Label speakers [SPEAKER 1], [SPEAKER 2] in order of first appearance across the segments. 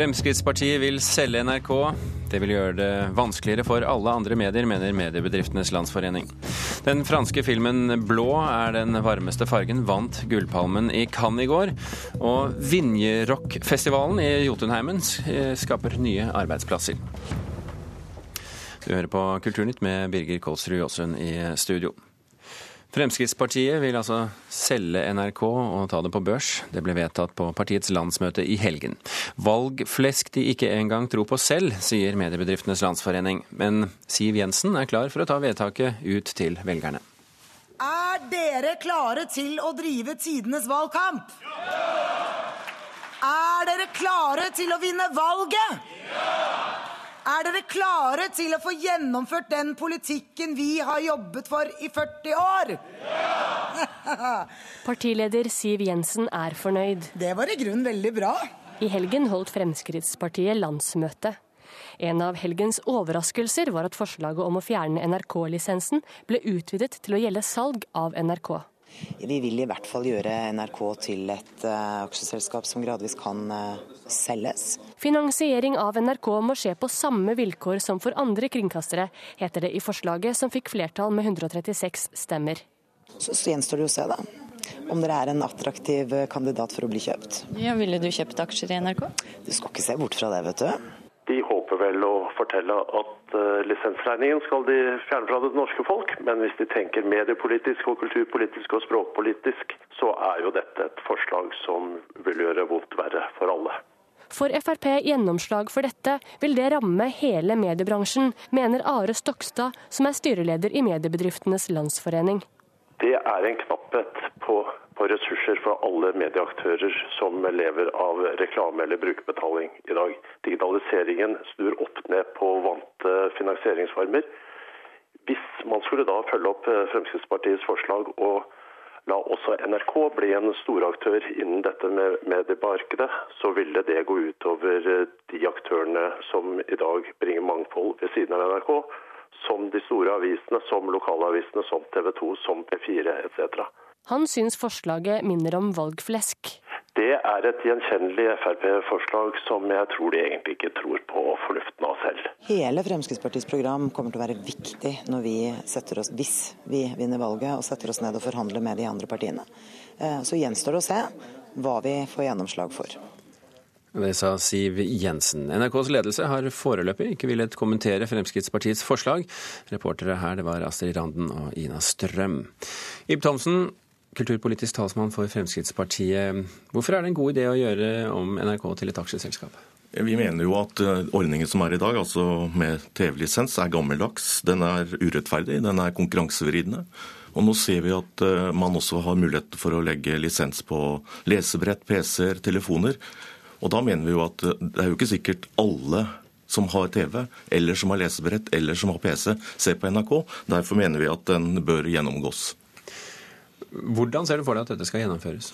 [SPEAKER 1] Fremskrittspartiet vil selge NRK. Det vil gjøre det vanskeligere for alle andre medier, mener Mediebedriftenes Landsforening. Den franske filmen 'Blå er den varmeste fargen' vant Gullpalmen i Cannes i går. Og Vinjerockfestivalen i Jotunheimen skaper nye arbeidsplasser. Du hører på Kulturnytt med Birger Kolsrud Jåsund i studio. Fremskrittspartiet vil altså selge NRK og ta det på børs. Det ble vedtatt på partiets landsmøte i helgen. Valgflesk de ikke engang tror på selv, sier Mediebedriftenes Landsforening. Men Siv Jensen er klar for å ta vedtaket ut til velgerne.
[SPEAKER 2] Er dere klare til å drive tidenes valgkamp? Ja! Er dere klare til å vinne valget? Ja! Er dere klare til å få gjennomført den politikken vi har jobbet for i 40 år?
[SPEAKER 3] Ja! Partileder Siv Jensen er fornøyd.
[SPEAKER 2] Det var i grunnen veldig bra.
[SPEAKER 3] I helgen holdt Fremskrittspartiet landsmøte. En av helgens overraskelser var at forslaget om å fjerne NRK-lisensen ble utvidet til å gjelde salg av NRK.
[SPEAKER 4] Vi vil i hvert fall gjøre NRK til et uh, aksjeselskap som gradvis kan uh, selges.
[SPEAKER 3] Finansiering av NRK må skje på samme vilkår som for andre kringkastere, heter det i forslaget som fikk flertall med 136 stemmer.
[SPEAKER 4] Så, så gjenstår det å se, da. Om dere er en attraktiv eh, kandidat for å bli kjøpt.
[SPEAKER 3] Ja, Ville du kjøpt aksjer i NRK?
[SPEAKER 4] Du skal ikke se bort fra det, vet du.
[SPEAKER 5] Håper vel å fortelle at uh, lisensregningen skal de fjerne fra det norske folk, men hvis de tenker mediepolitisk og kulturpolitisk og språkpolitisk, så er jo dette et forslag som vil gjøre vondt verre for alle.
[SPEAKER 3] Får Frp gjennomslag for dette, vil det ramme hele mediebransjen, mener Are Stokstad, som er styreleder i Mediebedriftenes Landsforening.
[SPEAKER 5] Det er en knapphet på på ressurser fra alle medieaktører som lever av reklame eller brukerbetaling i dag. Digitaliseringen snur opp ned på vante finansieringsformer. Hvis man skulle da følge opp eh, Fremskrittspartiets forslag og la også NRK bli en storaktør innen dette med mediemarkedet, så ville det gå utover eh, de aktørene som i dag bringer mangfold ved siden av NRK, som de store avisene, som lokalavisene, som TV 2, som P4 etc.
[SPEAKER 3] Han syns forslaget minner om valgflesk.
[SPEAKER 5] Det er et gjenkjennelig Frp-forslag som jeg tror de egentlig ikke tror på fornuften av selv.
[SPEAKER 4] Hele Fremskrittspartiets program kommer til å være viktig når vi setter oss, hvis vi vinner valget og setter oss ned og forhandler med de andre partiene. Eh, så gjenstår det å se hva vi får gjennomslag for.
[SPEAKER 1] Det sa Siv Jensen. NRKs ledelse har foreløpig ikke villet kommentere Fremskrittspartiets forslag. Reportere her det var Astrid Randen og Ina Strøm. Ib Thomsen, kulturpolitisk talsmann for Fremskrittspartiet. Hvorfor er det en god idé å gjøre om NRK til et aksjeselskap?
[SPEAKER 6] Vi mener jo at eh, ordningen som er i dag, altså med TV-lisens, er gammeldags. Den er urettferdig, den er konkurransevridende. Og nå ser vi at eh, man også har mulighet for å legge lisens på lesebrett, PC-er, telefoner. Og da mener vi jo at eh, det er jo ikke sikkert alle som har TV, eller som har lesebrett, eller som har PC, ser på NRK. Derfor mener vi at den bør gjennomgås.
[SPEAKER 1] Hvordan ser du for deg at dette skal gjennomføres?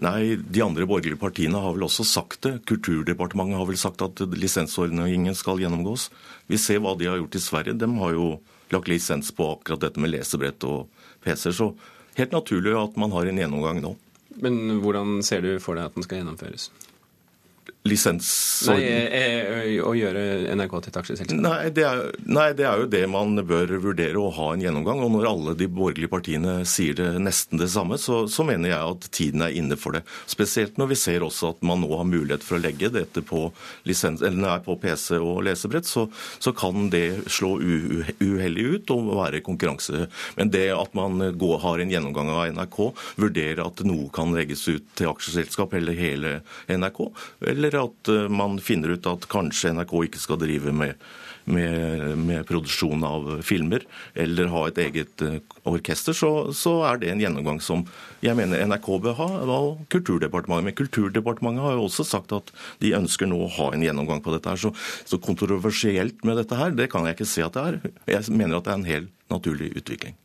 [SPEAKER 6] Nei, De andre borgerlige partiene har vel også sagt det. Kulturdepartementet har vel sagt at lisensordningen skal gjennomgås. Vi ser hva de har gjort i Sverige. De har jo lagt lisens på akkurat dette med lesebrett og PC-er. Så helt naturlig at man har en gjennomgang nå.
[SPEAKER 1] Men hvordan ser du for deg at den skal gjennomføres?
[SPEAKER 6] Lisens...
[SPEAKER 1] Nei, eh, Å gjøre NRK til et aksjeselskap?
[SPEAKER 6] Nei, nei, det er jo det man bør vurdere, å ha en gjennomgang. Og når alle de borgerlige partiene sier det nesten det samme, så, så, mener jeg at tiden er inne for det. Spesielt når vi ser også at man nå har mulighet for å legge dette på, lisens, eller på PC og lesebrett, så, så kan det slå uheldig ut og være konkurranse. Men det at man går, har en gjennomgang av NRK, vurderer at noe kan legges ut til aksjeselskap eller hele NRK, eller eller at eh, man finner ut at kanskje NRK ikke skal drive med, med, med produksjon av filmer, eller ha et eget eh, orkester, så, så, er det en gjennomgang som jeg mener NRK bør ha, og Kulturdepartementet. Men Kulturdepartementet har jo også sagt at de ønsker nå å ha en gjennomgang på dette. her, Så, så kontroversielt med dette her, det kan jeg ikke se at det er. Jeg mener at det er en helt naturlig utvikling.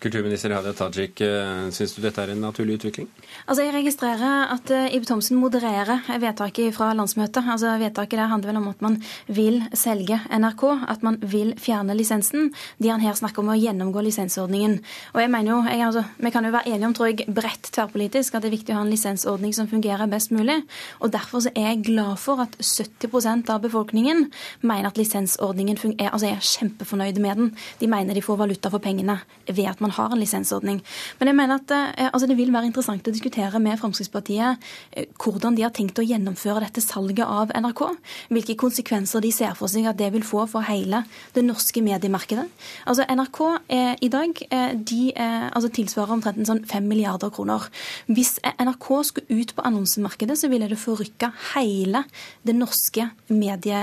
[SPEAKER 1] Kulturminister Hadia Tajik, eh, syns du dette er en naturlig utvikling?
[SPEAKER 7] Altså, Jeg registrerer at uh, Ib Thomsen modererer vedtaket fra landsmøtet. Altså, Vedtaket der handler vel om at man vil selge NRK, at man vil fjerne lisensen. De han her snakker om å gjennomgå lisensordningen. Og jeg mener jo, jeg, altså, Vi kan jo være enige om tror jeg, bredt tverrpolitisk at det er viktig å ha en lisensordning som fungerer best mulig. Og Derfor så er jeg glad for at 70% av befolkningen mener at lisensordningen fungerer, altså er kjempefornøyde med den. De mener de får valuta for pengene ved at man man har en lisensordning. Men jeg mener at eh, altså det vil være interessant å diskutere med Fremskrittspartiet eh, hvordan de har tenkt å gjennomføre dette salget av NRK. Hvilke konsekvenser de ser for seg at det vil få for hele det norske mediemarkedet. Altså NRK eh, i dag eh, de eh, altså tilsvarer omtrent en sånn 5 milliarder kroner. Hvis NRK skulle ut på annonsemarkedet, så ville det forrykka hele det norske medie,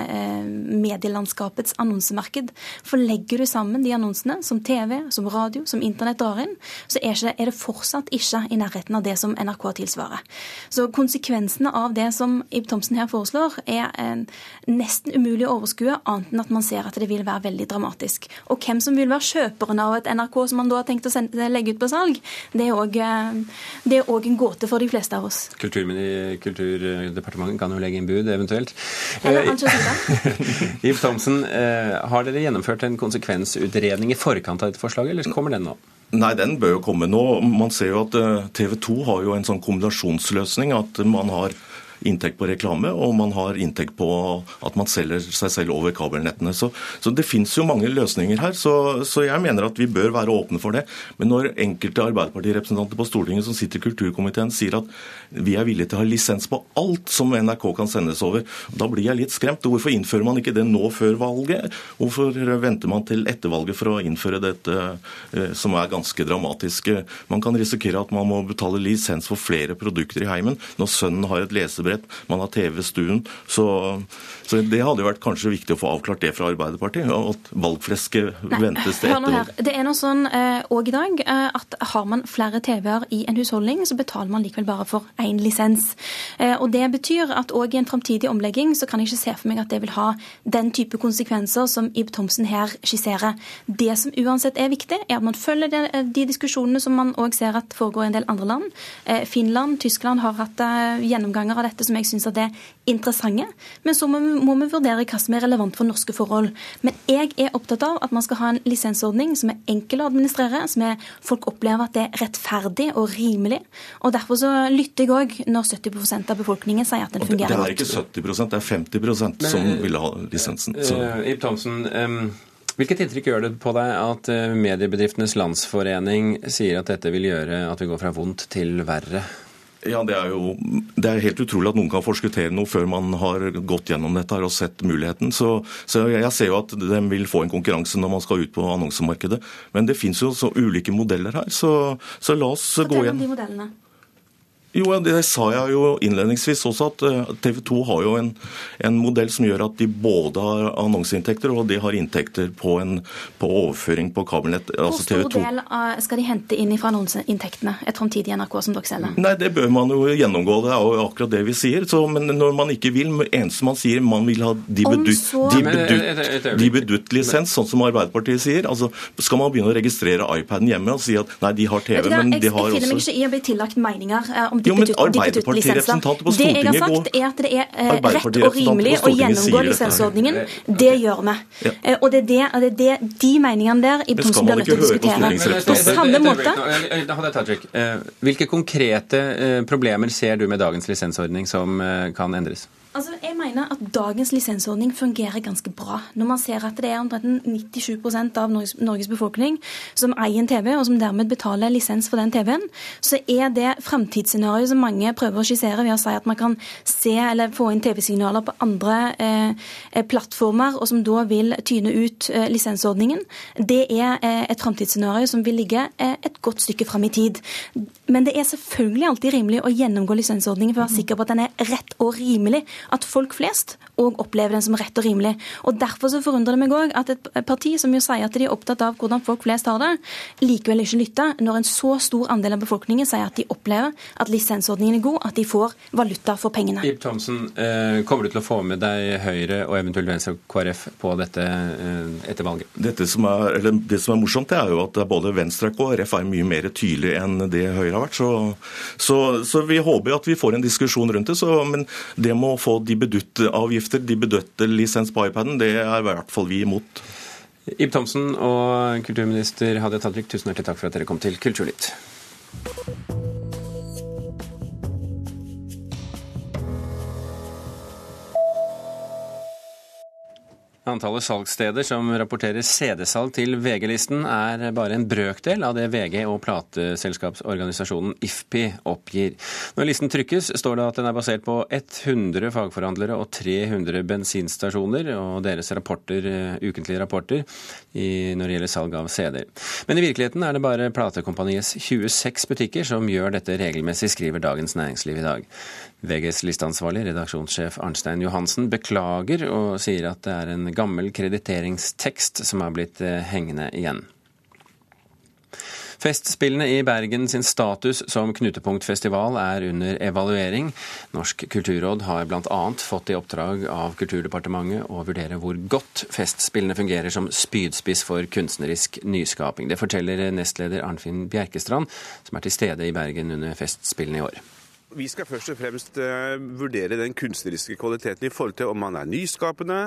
[SPEAKER 7] medielandskapets annonsemarked. For legger du sammen de annonsene som TV, som radio, som internett internett drar inn, så er, det fortsatt ikke i nærheten av det som NRK tilsvarer. Så konsekvensene av det som Ib Thomsen her foreslår, er nesten umulig å overskue, annet enn at man ser at det vil være veldig dramatisk. Og hvem som vil være kjøperen av et NRK som man da har tenkt å sende, legge ut på salg, det er òg eh, en gåte for de fleste av oss.
[SPEAKER 1] Kulturdepartementet kan jo legge inn bud, eventuelt.
[SPEAKER 7] Eller
[SPEAKER 1] eh, Ib Thomsen, eh, har dere gjennomført en konsekvensutredning i forkant av dette forslaget, eller kommer den nå?
[SPEAKER 6] Nei, den bør jo komme nå. Man ser jo at eh, TV 2 har jo en sånn kombinasjonsløsning. At man har inntekt på reklame, og man har inntekt på at man selger seg selv over kabelnettene. Så, så det finnes jo mange løsninger her, så, så, jeg mener at vi bør være åpne for det. Men når enkelte Arbeiderpartirepresentanter på Stortinget som sitter i kulturkomiteen sier at vi er villige til å ha lisens på alt som NRK kan sendes over, da blir jeg litt skremt. Hvorfor innfører man ikke det nå før valget? Hvorfor venter man til etter valget for å innføre dette eh, som er ganske dramatisk? Man kan risikere at man må betale lisens for flere produkter i heimen når sønnen har et lesebrett lesebrett, man har TV-stuen. Så, så, det hadde jo vært kanskje viktig å få avklart det fra Arbeiderpartiet. At valgflesket ventes til etter valg.
[SPEAKER 7] Det er noe sånn òg eh, i dag eh, at har man flere TV-er i en husholdning, så betaler man likevel bare for én lisens. Eh, og Det betyr at òg i en framtidig omlegging så kan jeg ikke se for meg at det vil ha den type konsekvenser som Ib Thomsen her skisserer. Det som uansett er viktig, er at man følger de, de diskusjonene som man òg ser at foregår i en del andre land. Finland, Tyskland har hatt gjennomganger av dette som jeg syns er interessante. Men så må vi, må vi, vurdere hva som er relevant for norske forhold. Men jeg er opptatt av at man skal ha en lisensordning som er enkel å administrere, som er, folk opplever at det er rettferdig og rimelig. Og Derfor så lytter jeg òg når 70% av befolkningen sier at den fungerer
[SPEAKER 6] godt. Det er ikke 70% det er 50 Men, som vil ha lisensen.
[SPEAKER 1] Uh, Ip Thomsen, um, Hvilket inntrykk gjør det på deg at eh, Mediebedriftenes Landsforening sier at dette vil gjøre at vi går fra vondt til verre?
[SPEAKER 6] Ja, Det er jo det er helt utrolig at noen kan forskuttere noe før man har gått gjennom dette og sett muligheten. Så, så jeg ser jo at de vil få en konkurranse når man skal ut på annonsemarkedet. Men det finnes jo så ulike modeller her, så, så la oss Fortell gå igjen.
[SPEAKER 7] Fortell om de modellene.
[SPEAKER 6] Jo, Det sa jeg jo innledningsvis også, at eh, TV 2 har jo en, en, modell som gjør at de både har annonseinntekter og de har inntekter på, en, på overføring på kabelnett.
[SPEAKER 7] Hvor altså stor del skal de hente inn fra annonseinntektene, et framtidig NRK som dere selger?
[SPEAKER 6] Nei, Det bør man jo gjennomgå, det er jo akkurat det vi sier. Så, men når man ikke vil, eneste man sier man vil ha dibedutt-lisens, sånn som Arbeiderpartiet sier, altså skal man begynne å registrere iPaden hjemme og si at nei, de har TV, men de har også Jeg finner
[SPEAKER 7] meg ikke i å bli tillagt meninger eh,
[SPEAKER 6] jo, men Arbeiderpartirepresentanter på Stortinget
[SPEAKER 7] Det jeg har sagt, er at det er eh, rett og rimelig å gjennomgå lisensordningen. Det gjør vi. Ja. Eh, og det er, det, det er det, de meningene der i Thomsen blir nødt til å diskutere. På samme måte
[SPEAKER 1] eh, Hvilke konkrete problemer ser du med dagens lisensordning som kan endres?
[SPEAKER 7] Altså, jeg mener at dagens lisensordning fungerer ganske bra. Når man ser at det er omtrent 97 av Norges, Norges, befolkning som eier en TV, og som dermed betaler lisens for den TV-en, så er det framtidsscenarioet som mange prøver å skissere ved å si at man kan se eller få inn TV-signaler på andre eh, plattformer, og som da vil tyne ut eh, lisensordningen, det er eh, et framtidsscenario som vil ligge eh, et godt stykke fram i tid. Men det er selvfølgelig alltid rimelig å gjennomgå lisensordningen for å være sikker på at den er rett og rimelig at folk flest òg opplever den som rett og rimelig. Og Derfor så forundrer det meg òg at et parti som jo sier at de er opptatt av hvordan folk flest har det, likevel ikke lytter når en så stor andel av befolkningen sier at de opplever at lisensordningen er god, at de får valuta for pengene.
[SPEAKER 1] Ib Thomsen, eh, kommer du til å få med deg Høyre og eventuelt Venstre og KrF på dette eh, etter valget?
[SPEAKER 6] Dette som er, det som er morsomt, det er jo at både Venstre og KrF er mye mer tydelige enn det Høyre har vært. Så, så, så vi håper at vi får en diskusjon rundt det. Så, men det må få de bedutte-avgifter, de bedutte-lisens på iPaden, det er i hvert fall vi imot.
[SPEAKER 1] Ib Thomsen og kulturminister Hadia Tajik, tusen hjertelig takk for at dere kom til Kulturnytt. Antallet salgssteder som rapporterer CD-salg til VG-listen er bare en brøkdel av det VG og plateselskapsorganisasjonen IFPI oppgir. Når listen trykkes, står det at den er basert på 100 fagforhandlere og 300 bensinstasjoner og deres rapporter, ukentlige rapporter når det gjelder salg av CD-er. Men i virkeligheten er det bare platekompaniets 26 butikker som gjør dette regelmessig, skriver Dagens Næringsliv i dag. VGs listeansvarlig, redaksjonssjef Arnstein Johansen, beklager og sier at det er en gammel krediteringstekst som har blitt eh, hengende igjen. Festspillene i Bergen sin status som knutepunktfestival er under evaluering. Norsk kulturråd har bl.a. fått i oppdrag av Kulturdepartementet å vurdere hvor godt Festspillene fungerer som spydspiss for kunstnerisk nyskaping. Det forteller nestleder Arnfinn Bjerkestrand, som er til stede i Bergen under Festspillene i år.
[SPEAKER 8] Vi skal først og fremst uh, vurdere den kunstneriske kvaliteten i forhold til om man er nyskapende,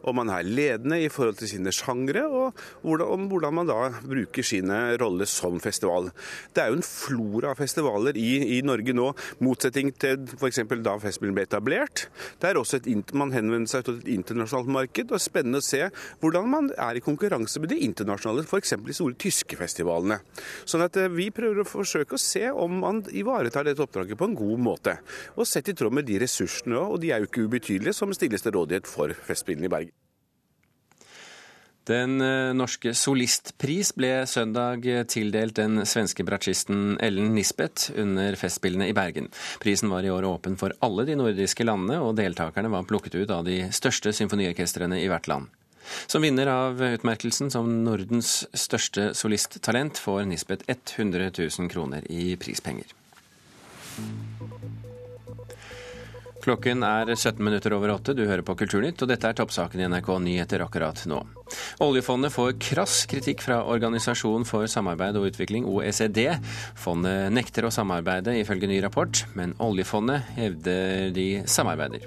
[SPEAKER 8] om man er ledende i forhold til sine sjangre, og om hvordan man da bruker sine roller som festival. Det er jo en flora av festivaler i, i Norge nå, motsetning til f.eks. da festivalen ble etablert. Det er også et, Man henvender seg til et internasjonalt marked, og det er spennende å se hvordan man er i konkurranse med de internasjonale, f.eks. de store tyske festivalene. Sånn at uh, Vi prøver å forsøke å se om man ivaretar dette oppdraget på en god god måte. Og sett i tråd med de ressursene, og de er jo ikke ubetydelige, som stilles til rådighet for Festspillene i Bergen.
[SPEAKER 1] Den eh, norske solistpris ble søndag tildelt den svenske bratsjisten Ellen Nisbeth under Festspillene i Bergen. Prisen var i år åpen for alle de nordiske landene, og deltakerne var plukket ut av de største symfoniorkestrene i hvert land. Som vinner av utmerkelsen som Nordens største solisttalent får Nisbeth 100 000 kroner i prispenger. Klokken er 17 minutter over åtte. Du hører på Kulturnytt, og dette er toppsaken i NRK Nyheter akkurat nå. Oljefondet får krass kritikk fra Organisasjonen for samarbeid og utvikling, OECD. Fondet nekter å samarbeide, ifølge ny rapport, men oljefondet hevder de samarbeider.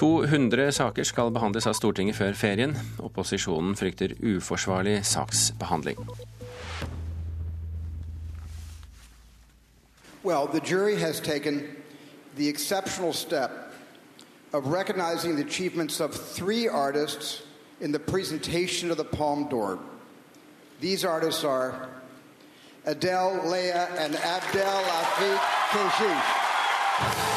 [SPEAKER 1] 200 saker skal behandles av Stortinget før ferien. Opposisjonen frykter uforsvarlig saksbehandling.
[SPEAKER 9] Well, the jury has taken the exceptional step of recognizing the achievements of three artists in the presentation of the Palme d'Or. These artists are Adele, Leah, and Abdel Afik Keshish.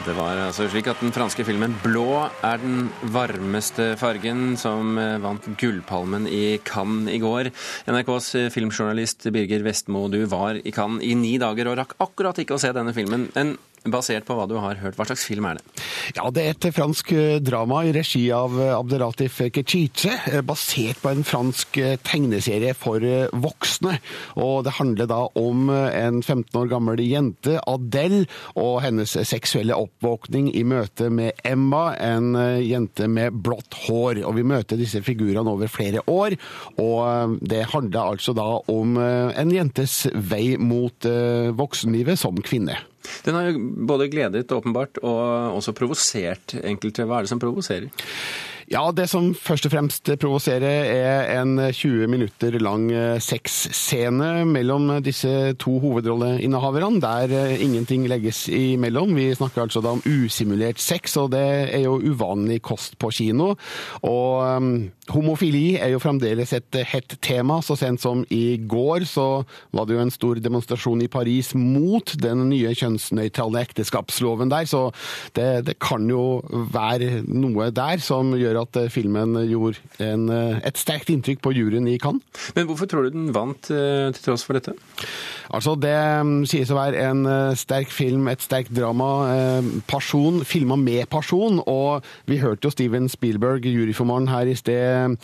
[SPEAKER 1] Det var altså slik at den franske filmen 'Blå' er den varmeste fargen, som eh, vant Gullpalmen i Cannes i går. NRKs eh, filmjournalist Birger Vestmo, du var i Cannes i ni dager og rakk akkurat ikke å se denne filmen. En Basert på hva du har hørt, hva slags film er det?
[SPEAKER 10] Ja, Det er et fransk eh, drama i regi av eh, Abdelatif Kechiche, eh, basert på en fransk tegneserie for voksne. Og Det handler da om en 15 år gammel jente, Adele, og hennes seksuelle oppvåkning i møte med Emma, en jente med blått hår. Og Vi møter disse figurene over flere år, og det handler altså da om en jentes vei mot voksenlivet som kvinne.
[SPEAKER 1] Den har jo både gledet åpenbart og også provosert enkelte. Hva er det som provoserer?
[SPEAKER 10] Ja, det som først og fremst provoserer er en 20 minutter lang eh, sexscene mellom disse to hovedrolleinnehaverne, der eh, ingenting legges imellom. Vi snakker altså da om usimulert sex, og det er jo uvanlig kost på kino. Og um, homofili er jo fremdeles et hett tema. Så sent som i går så var det jo en stor demonstrasjon i Paris mot den nye kjønnsnøytrale ekteskapsloven der, så det, det kan jo være noe der som gjør at filmen gjorde en, et sterkt inntrykk på juryen i Cannes.
[SPEAKER 1] Men hvorfor tror du den vant til tross for dette?
[SPEAKER 10] Altså, Det mm, sies å være en sterk film, et sterkt drama. Person, filma med person. Og vi hørte jo Steven Spielberg, juryformannen her i sted,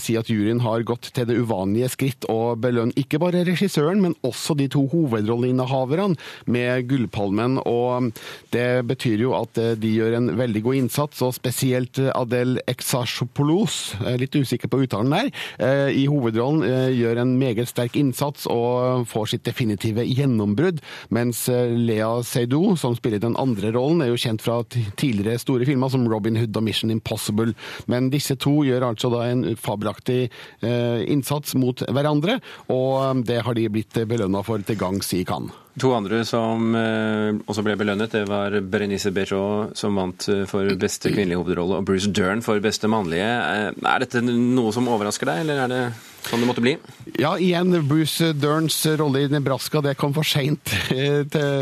[SPEAKER 10] si at juryen har gått til det uvanlige skritt å belønne ikke bare regissøren, men også de to hovedrolleinnehaverne med Gullpalmen. Og det betyr jo at de gjør en veldig god innsats, og spesielt Adel Exarchopoulos, litt usikker på uttalen der, i hovedrollen gjør en meget sterk innsats og får sitt definitive gjennombrudd. Mens Lea Seydoux, som spiller den andre rollen, er jo kjent fra tidligere store filmer som Robin Hood og Mission Impossible. Men disse to gjør altså da en fabelaktig innsats mot hverandre, og det har de blitt belønna for til gangs i Cannes.
[SPEAKER 1] To andre som eh, også ble belønnet, det var Berenice Bejo som vant eh, for beste kvinnelige hovedrolle, og Bruce Dern for beste mannlige. Eh, er dette noe som overrasker deg, eller er det sånn det måtte bli?
[SPEAKER 10] Ja, igjen, Bruce Derns rolle i Nebraska det kom for seint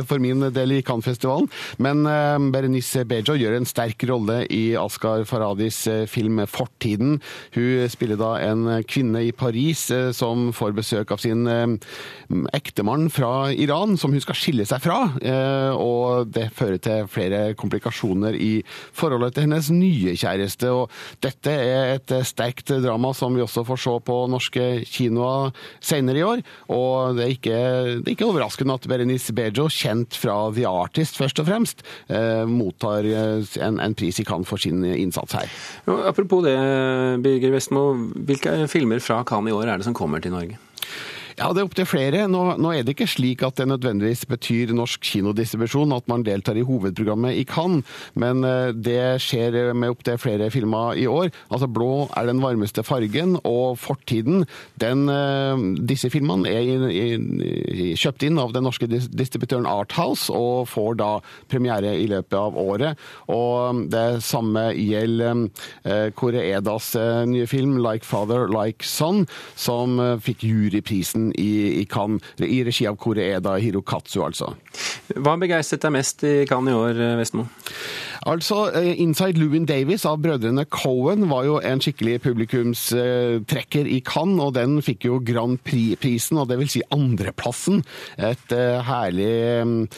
[SPEAKER 10] for min del i Cannes-festivalen. Men Berenice Bejo gjør en sterk rolle i Askar Faradis film 'Fortiden'. Hun spiller da en kvinne i Paris som får besøk av sin ektemann fra Iran som hun skal skille seg fra. Eh, og det fører til flere komplikasjoner i forholdet til hennes nye kjæreste. Og dette er et sterkt drama som vi også får se på norske kinoer senere i år. Og det er ikke, det er ikke overraskende at Berenice Bejo, kjent fra The Artist først og fremst, eh, mottar eh, en, en pris i Cannes for sin innsats her.
[SPEAKER 1] Apropos det, Birger Vestmo. Hvilke filmer fra Cannes i år er det som kommer til Norge?
[SPEAKER 10] Ja, det er opptil flere. Nå, nå, er det ikke slik at det nødvendigvis betyr norsk kinodistribusjon at man deltar i hovedprogrammet i Cannes, men eh, det skjer med opptil flere filmer i år. Altså Blå er den varmeste fargen, og Fortiden. Den, eh, disse filmene er i, i, kjøpt inn av den norske distributøren Arthouse og får da premiere i løpet av året. Og det samme gjelder eh, Kåre Edas nye film 'Like Father, Like Son', som fikk juryprisen i, i Cannes, i regi av Kore Eda Hirokatsu, altså.
[SPEAKER 1] Hva begeistret deg mest i Cannes i år, Vestmo?
[SPEAKER 10] Altså, eh, 'Inside Louis Davis' av brødrene Cohen var jo en skikkelig publikumstrekker i Cannes, og den fikk jo Grand Prix-prisen, og det vil si andreplassen. Et eh, herlig mm,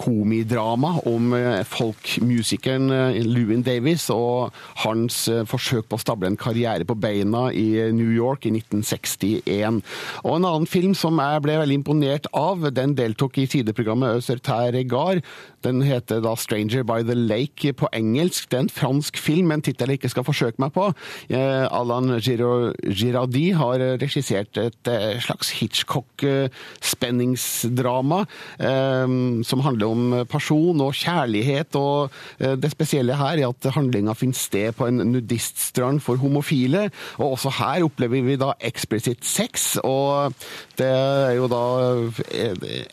[SPEAKER 10] komidrama om eh, folkmusikeren Louis Davis og hans forsøk på å stable en karriere på beina i New York i 1961. Og en annen film som jeg ble veldig imponert av, den deltok i sideprogrammet Øsertær Regard. Den heter da 'Stranger by the Lake' på engelsk. Det er en fransk film, en tittel jeg ikke skal forsøke meg på. Eh, Alan Girardi har regissert et eh, slags Hitchcock-spenningsdrama eh, som handler om person og kjærlighet. og Det spesielle her er at handlinga finner sted på en nudiststrand for homofile. og Også her opplever vi da eksplisitt sex. og Det er jo da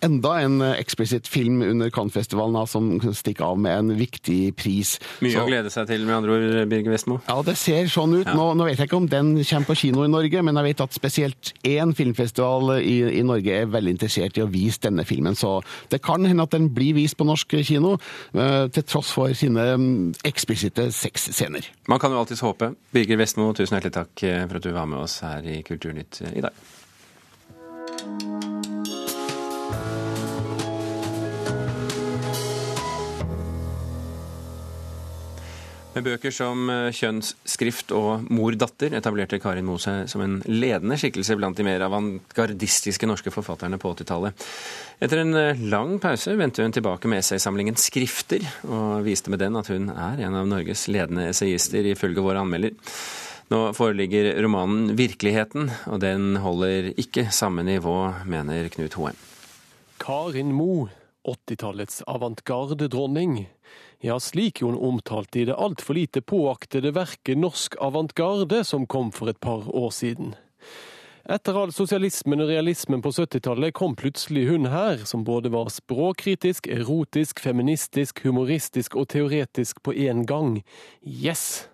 [SPEAKER 10] enda en eksplisitt film under Cannes-festivalen som stikker av med en viktig pris.
[SPEAKER 1] Mye så, å glede seg til, med andre ord, Birger Vestmo?
[SPEAKER 10] Ja, det ser sånn ut. Ja. Nå, nå, vet jeg ikke om den kommer på kino i Norge, men jeg vet at spesielt én filmfestival i, i, Norge er veldig interessert i å vise denne filmen. Så det kan hende at den blir vist på norsk kino, uh, til tross for sine um, eksplisitte sexscener.
[SPEAKER 1] Man kan jo alltids håpe. Birger Vestmo, tusen hjertelig takk eh, for at du var med oss her i Kulturnytt i dag. Med bøker som eh, 'Kjønnsskrift' og 'Mor-datter' etablerte Karin Moe seg som en ledende skikkelse blant de mer avantgardistiske norske forfatterne på 80-tallet. Etter en eh, lang pause vendte hun tilbake med essaysamlingen 'Skrifter', og viste med den at hun er en av Norges ledende essayister, ifølge våre anmelder. Nå foreligger romanen 'Virkeligheten', og den holder ikke samme nivå, mener Knut Hoem.
[SPEAKER 11] Karin Moe, 80-tallets avantgarde-dronning ja, slik er hun omtalt i det altfor lite påaktede verket Norsk avantgarde, som kom for et par år siden. Etter all sosialismen og realismen på 70-tallet kom plutselig hun her, som både var språkkritisk, erotisk, feministisk, humoristisk og teoretisk på én gang. Yes!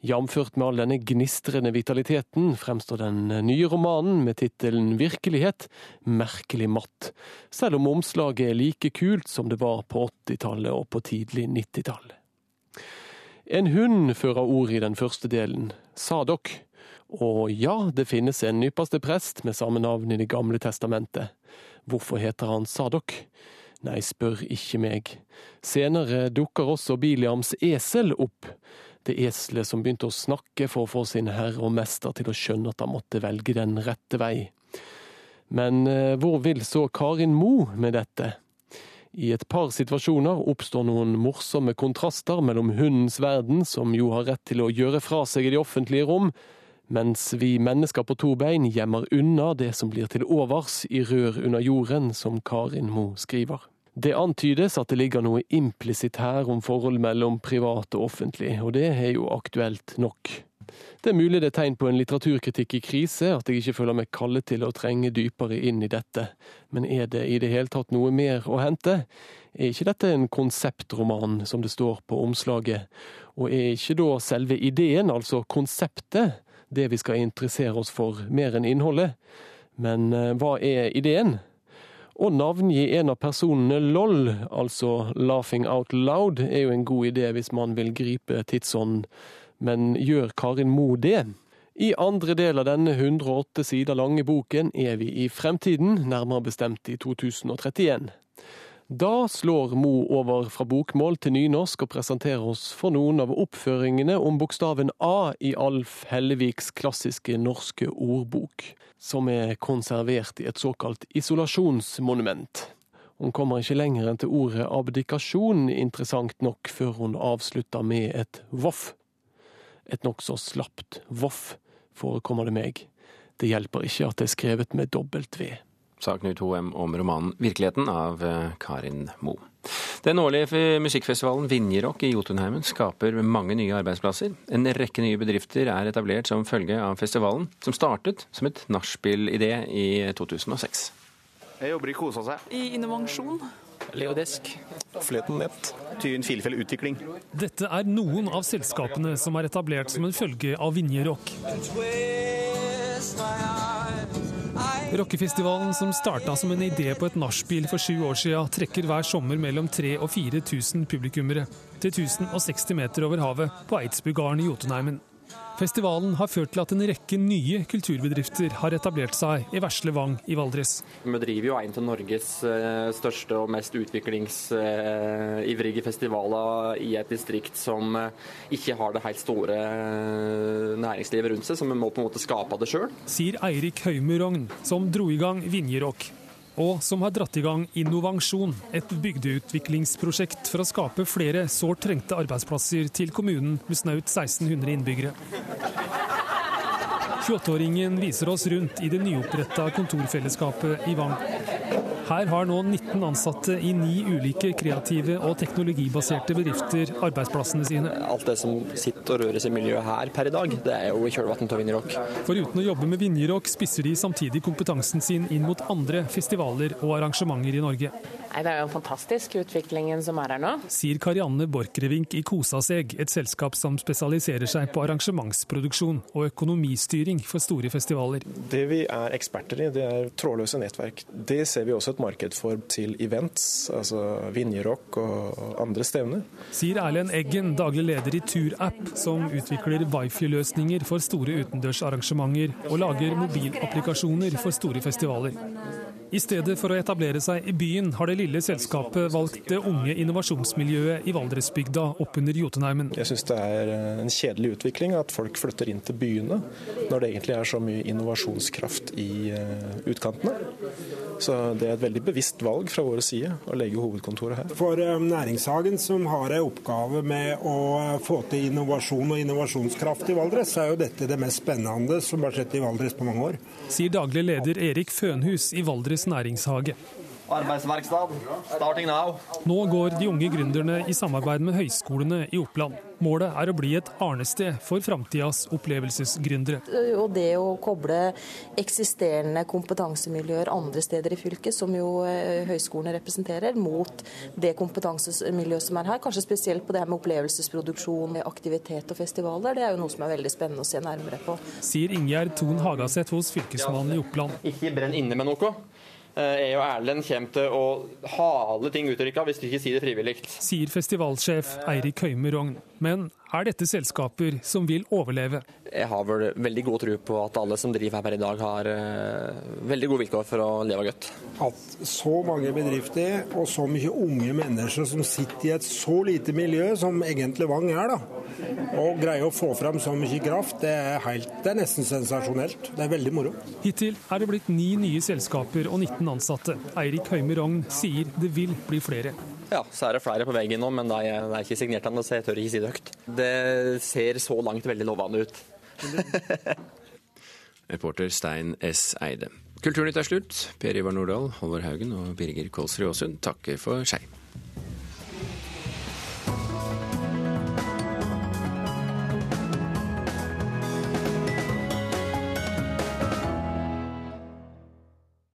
[SPEAKER 11] Jamført med all denne gnistrende vitaliteten fremstår den nye romanen med tittelen Virkelighet merkelig matt, selv om omslaget er like kult som det var på 80-tallet og på tidlig 90-tall. En hund fører ord i den første delen, Sadok. Og ja, det finnes en ypperste prest med samme navn i Det gamle testamentet. Hvorfor heter han Sadok? Nei, spør ikke meg. Senere dukker også Biliams esel opp. Det eselet som begynte å snakke for å få sin herre og mester til å skjønne at han måtte velge den rette vei. Men eh, hvor vil så Karin Mo med dette? I et par situasjoner oppstår noen morsomme kontraster mellom hundens verden, som jo har rett til å gjøre fra seg i de offentlige rom, mens vi mennesker på to bein gjemmer unna det som blir til overs i rør under jorden, som Karin Mo skriver. Det antydes at det ligger noe implisitt her om forhold mellom privat og offentlig, og det er jo aktuelt nok. Det er mulig det er tegn på en litteraturkritikk i krise, at jeg ikke føler meg kallet til å trenge dypere inn i dette. Men er det i det hele tatt noe mer å hente? Er ikke dette en konseptroman, som det står på omslaget? Og er ikke da selve ideen, altså konseptet, det vi skal interessere oss for, mer enn innholdet? Men eh, hva er ideen? Å navngi en av personene LOL, altså Laughing Out Loud, er jo en god idé hvis man vil gripe tidsånden. Men gjør Karin Mo det? I andre del av denne 108 sider lange boken er vi i fremtiden, nærmere bestemt i 2031. Da slår Mo over fra bokmål til nynorsk og presenterer oss for noen av oppføringene om bokstaven A i Alf Helleviks klassiske norske ordbok som er konservert i et såkalt isolasjonsmonument. Hun kommer ikke lenger enn til ordet abdikasjon, interessant nok, før hun avslutter med et voff. Et nokså slapt voff, forekommer det meg. Det hjelper ikke at det er skrevet med dobbelt V.
[SPEAKER 1] Sa Knut Hoem om romanen 'Virkeligheten' av eh, Karin Moe. Den årlige musikkfestivalen Vinjerock i Jotunheimen skaper mange nye arbeidsplasser. En rekke nye bedrifter er etablert som følge av festivalen, som startet som et nachspiel-idé i 2006.
[SPEAKER 12] Jeg jobber i Kosa seg.
[SPEAKER 13] I innovasjon.
[SPEAKER 12] Leodesk. Fløten nett. Tyn Filfell Utvikling.
[SPEAKER 14] Dette er noen av selskapene som er etablert som en følge av Vinjerock. Rockefestivalen som starta som en idé på et nachspiel for sju år siden, trekker hver sommer mellom 3000 og 4000 publikummere til 1060 meter over havet på Eidsbugarden i Jotunheimen. Festivalen har ført til at en rekke nye kulturbedrifter har etablert seg i Vesle Vang i Valdres.
[SPEAKER 15] Vi driver jo en av Norges eh, største og mest utviklingsivrige festivaler i et distrikt som eh, ikke har det helt store eh, næringslivet rundt seg, så vi må på en måte skape det sjøl.
[SPEAKER 14] Sier Eirik Høymurogn, som dro i gang Vinjerock og som har dratt i gang Innovasjon, et bygdeutviklingsprosjekt for å skape flere sårt trengte arbeidsplasser til kommunen med snaut 1600 innbyggere. 28-åringen viser oss rundt i det nyoppretta kontorfellesskapet i Vang. Her har nå 19 ansatte i ni ulike kreative og teknologibaserte bedrifter arbeidsplassene sine.
[SPEAKER 15] Alt det som sitter og røres i miljøet her per i dag, det er jo i kjølvannet av Vinjerock.
[SPEAKER 14] Foruten å jobbe med Vinjerock, spisser de samtidig kompetansen sin inn mot andre festivaler og arrangementer i Norge.
[SPEAKER 16] Nei, Det er jo en fantastisk utviklingen som er her nå.
[SPEAKER 14] Sier Karianne Borchgrevink i Kosaseg, et selskap som spesialiserer seg på arrangementsproduksjon og økonomistyring for store festivaler.
[SPEAKER 17] Det vi er eksperter i, det er trådløse nettverk. Det ser vi også et marked for til events, altså Vinjerock og andre stevner.
[SPEAKER 14] Sier Erlend Eggen, daglig leder i TurApp, som utvikler wifi-løsninger for store utendørsarrangementer og lager mobilapplikasjoner for store festivaler. I stedet for å etablere seg i byen, har det lille selskapet valgt det unge innovasjonsmiljøet i Valdresbygda oppunder Jotunheimen.
[SPEAKER 17] Jeg syns det er en kjedelig utvikling at folk flytter inn til byene, når det egentlig er så mye innovasjonskraft i eh, utkantene. Så det er et veldig bevisst valg fra vår side å legge hovedkontoret her.
[SPEAKER 18] For eh, Næringshagen, som har en oppgave med å få til innovasjon og innovasjonskraft i Valdres, så er jo dette det mest spennende som har skjedd i Valdres på mange år.
[SPEAKER 14] Sier daglig leder Erik Fønhus i Valdres næringshage.
[SPEAKER 15] Arbeidsverksted, starting now.
[SPEAKER 14] Nå går de unge gründerne i samarbeid med høyskolene i Oppland. Målet er å bli et arnested for framtidas opplevelsesgründere.
[SPEAKER 19] Og det å koble eksisterende kompetansemiljøer andre steder i fylket, som jo eh, høyskolene representerer, mot det kompetansemiljøet som er her, kanskje spesielt på det her med opplevelsesproduksjon, aktivitet og festivaler, det er jo noe som er veldig spennende å se nærmere på.
[SPEAKER 14] Sier Ingjerd Thon Hagaseth hos Fylkesmannen i Oppland.
[SPEAKER 15] Ikke brenn inne med noe. Jeg og Erlend kommer til å hale ting ut av hvis de ikke sier det frivillig.
[SPEAKER 14] Sier festivalsjef Eirik Rogn. Men er dette selskaper som vil overleve.
[SPEAKER 15] Jeg har vel veldig god tro på at alle som driver her per i dag, har uh, veldig gode vilkår for å leve godt.
[SPEAKER 18] At så mange bedrifter og så mye unge mennesker som sitter i et så lite miljø som egentlig Vang er, da, og greier å få fram så mye kraft, det er, helt, det er nesten sensasjonelt. Det er veldig moro.
[SPEAKER 14] Hittil er det blitt ni nye selskaper og 19 ansatte. Eirik Høime Rogn sier det vil bli flere.
[SPEAKER 15] Ja, så er det flere på veggen nå, men det er, det er ikke signert ennå, så jeg tør ikke si det høyt. Det ser så langt veldig lovende ut.
[SPEAKER 1] Reporter Stein S. Eide. Kulturnytt er slutt. Per Ivar Nordahl, Håvard Haugen og Birger Kolsrud Aasund takker for seg.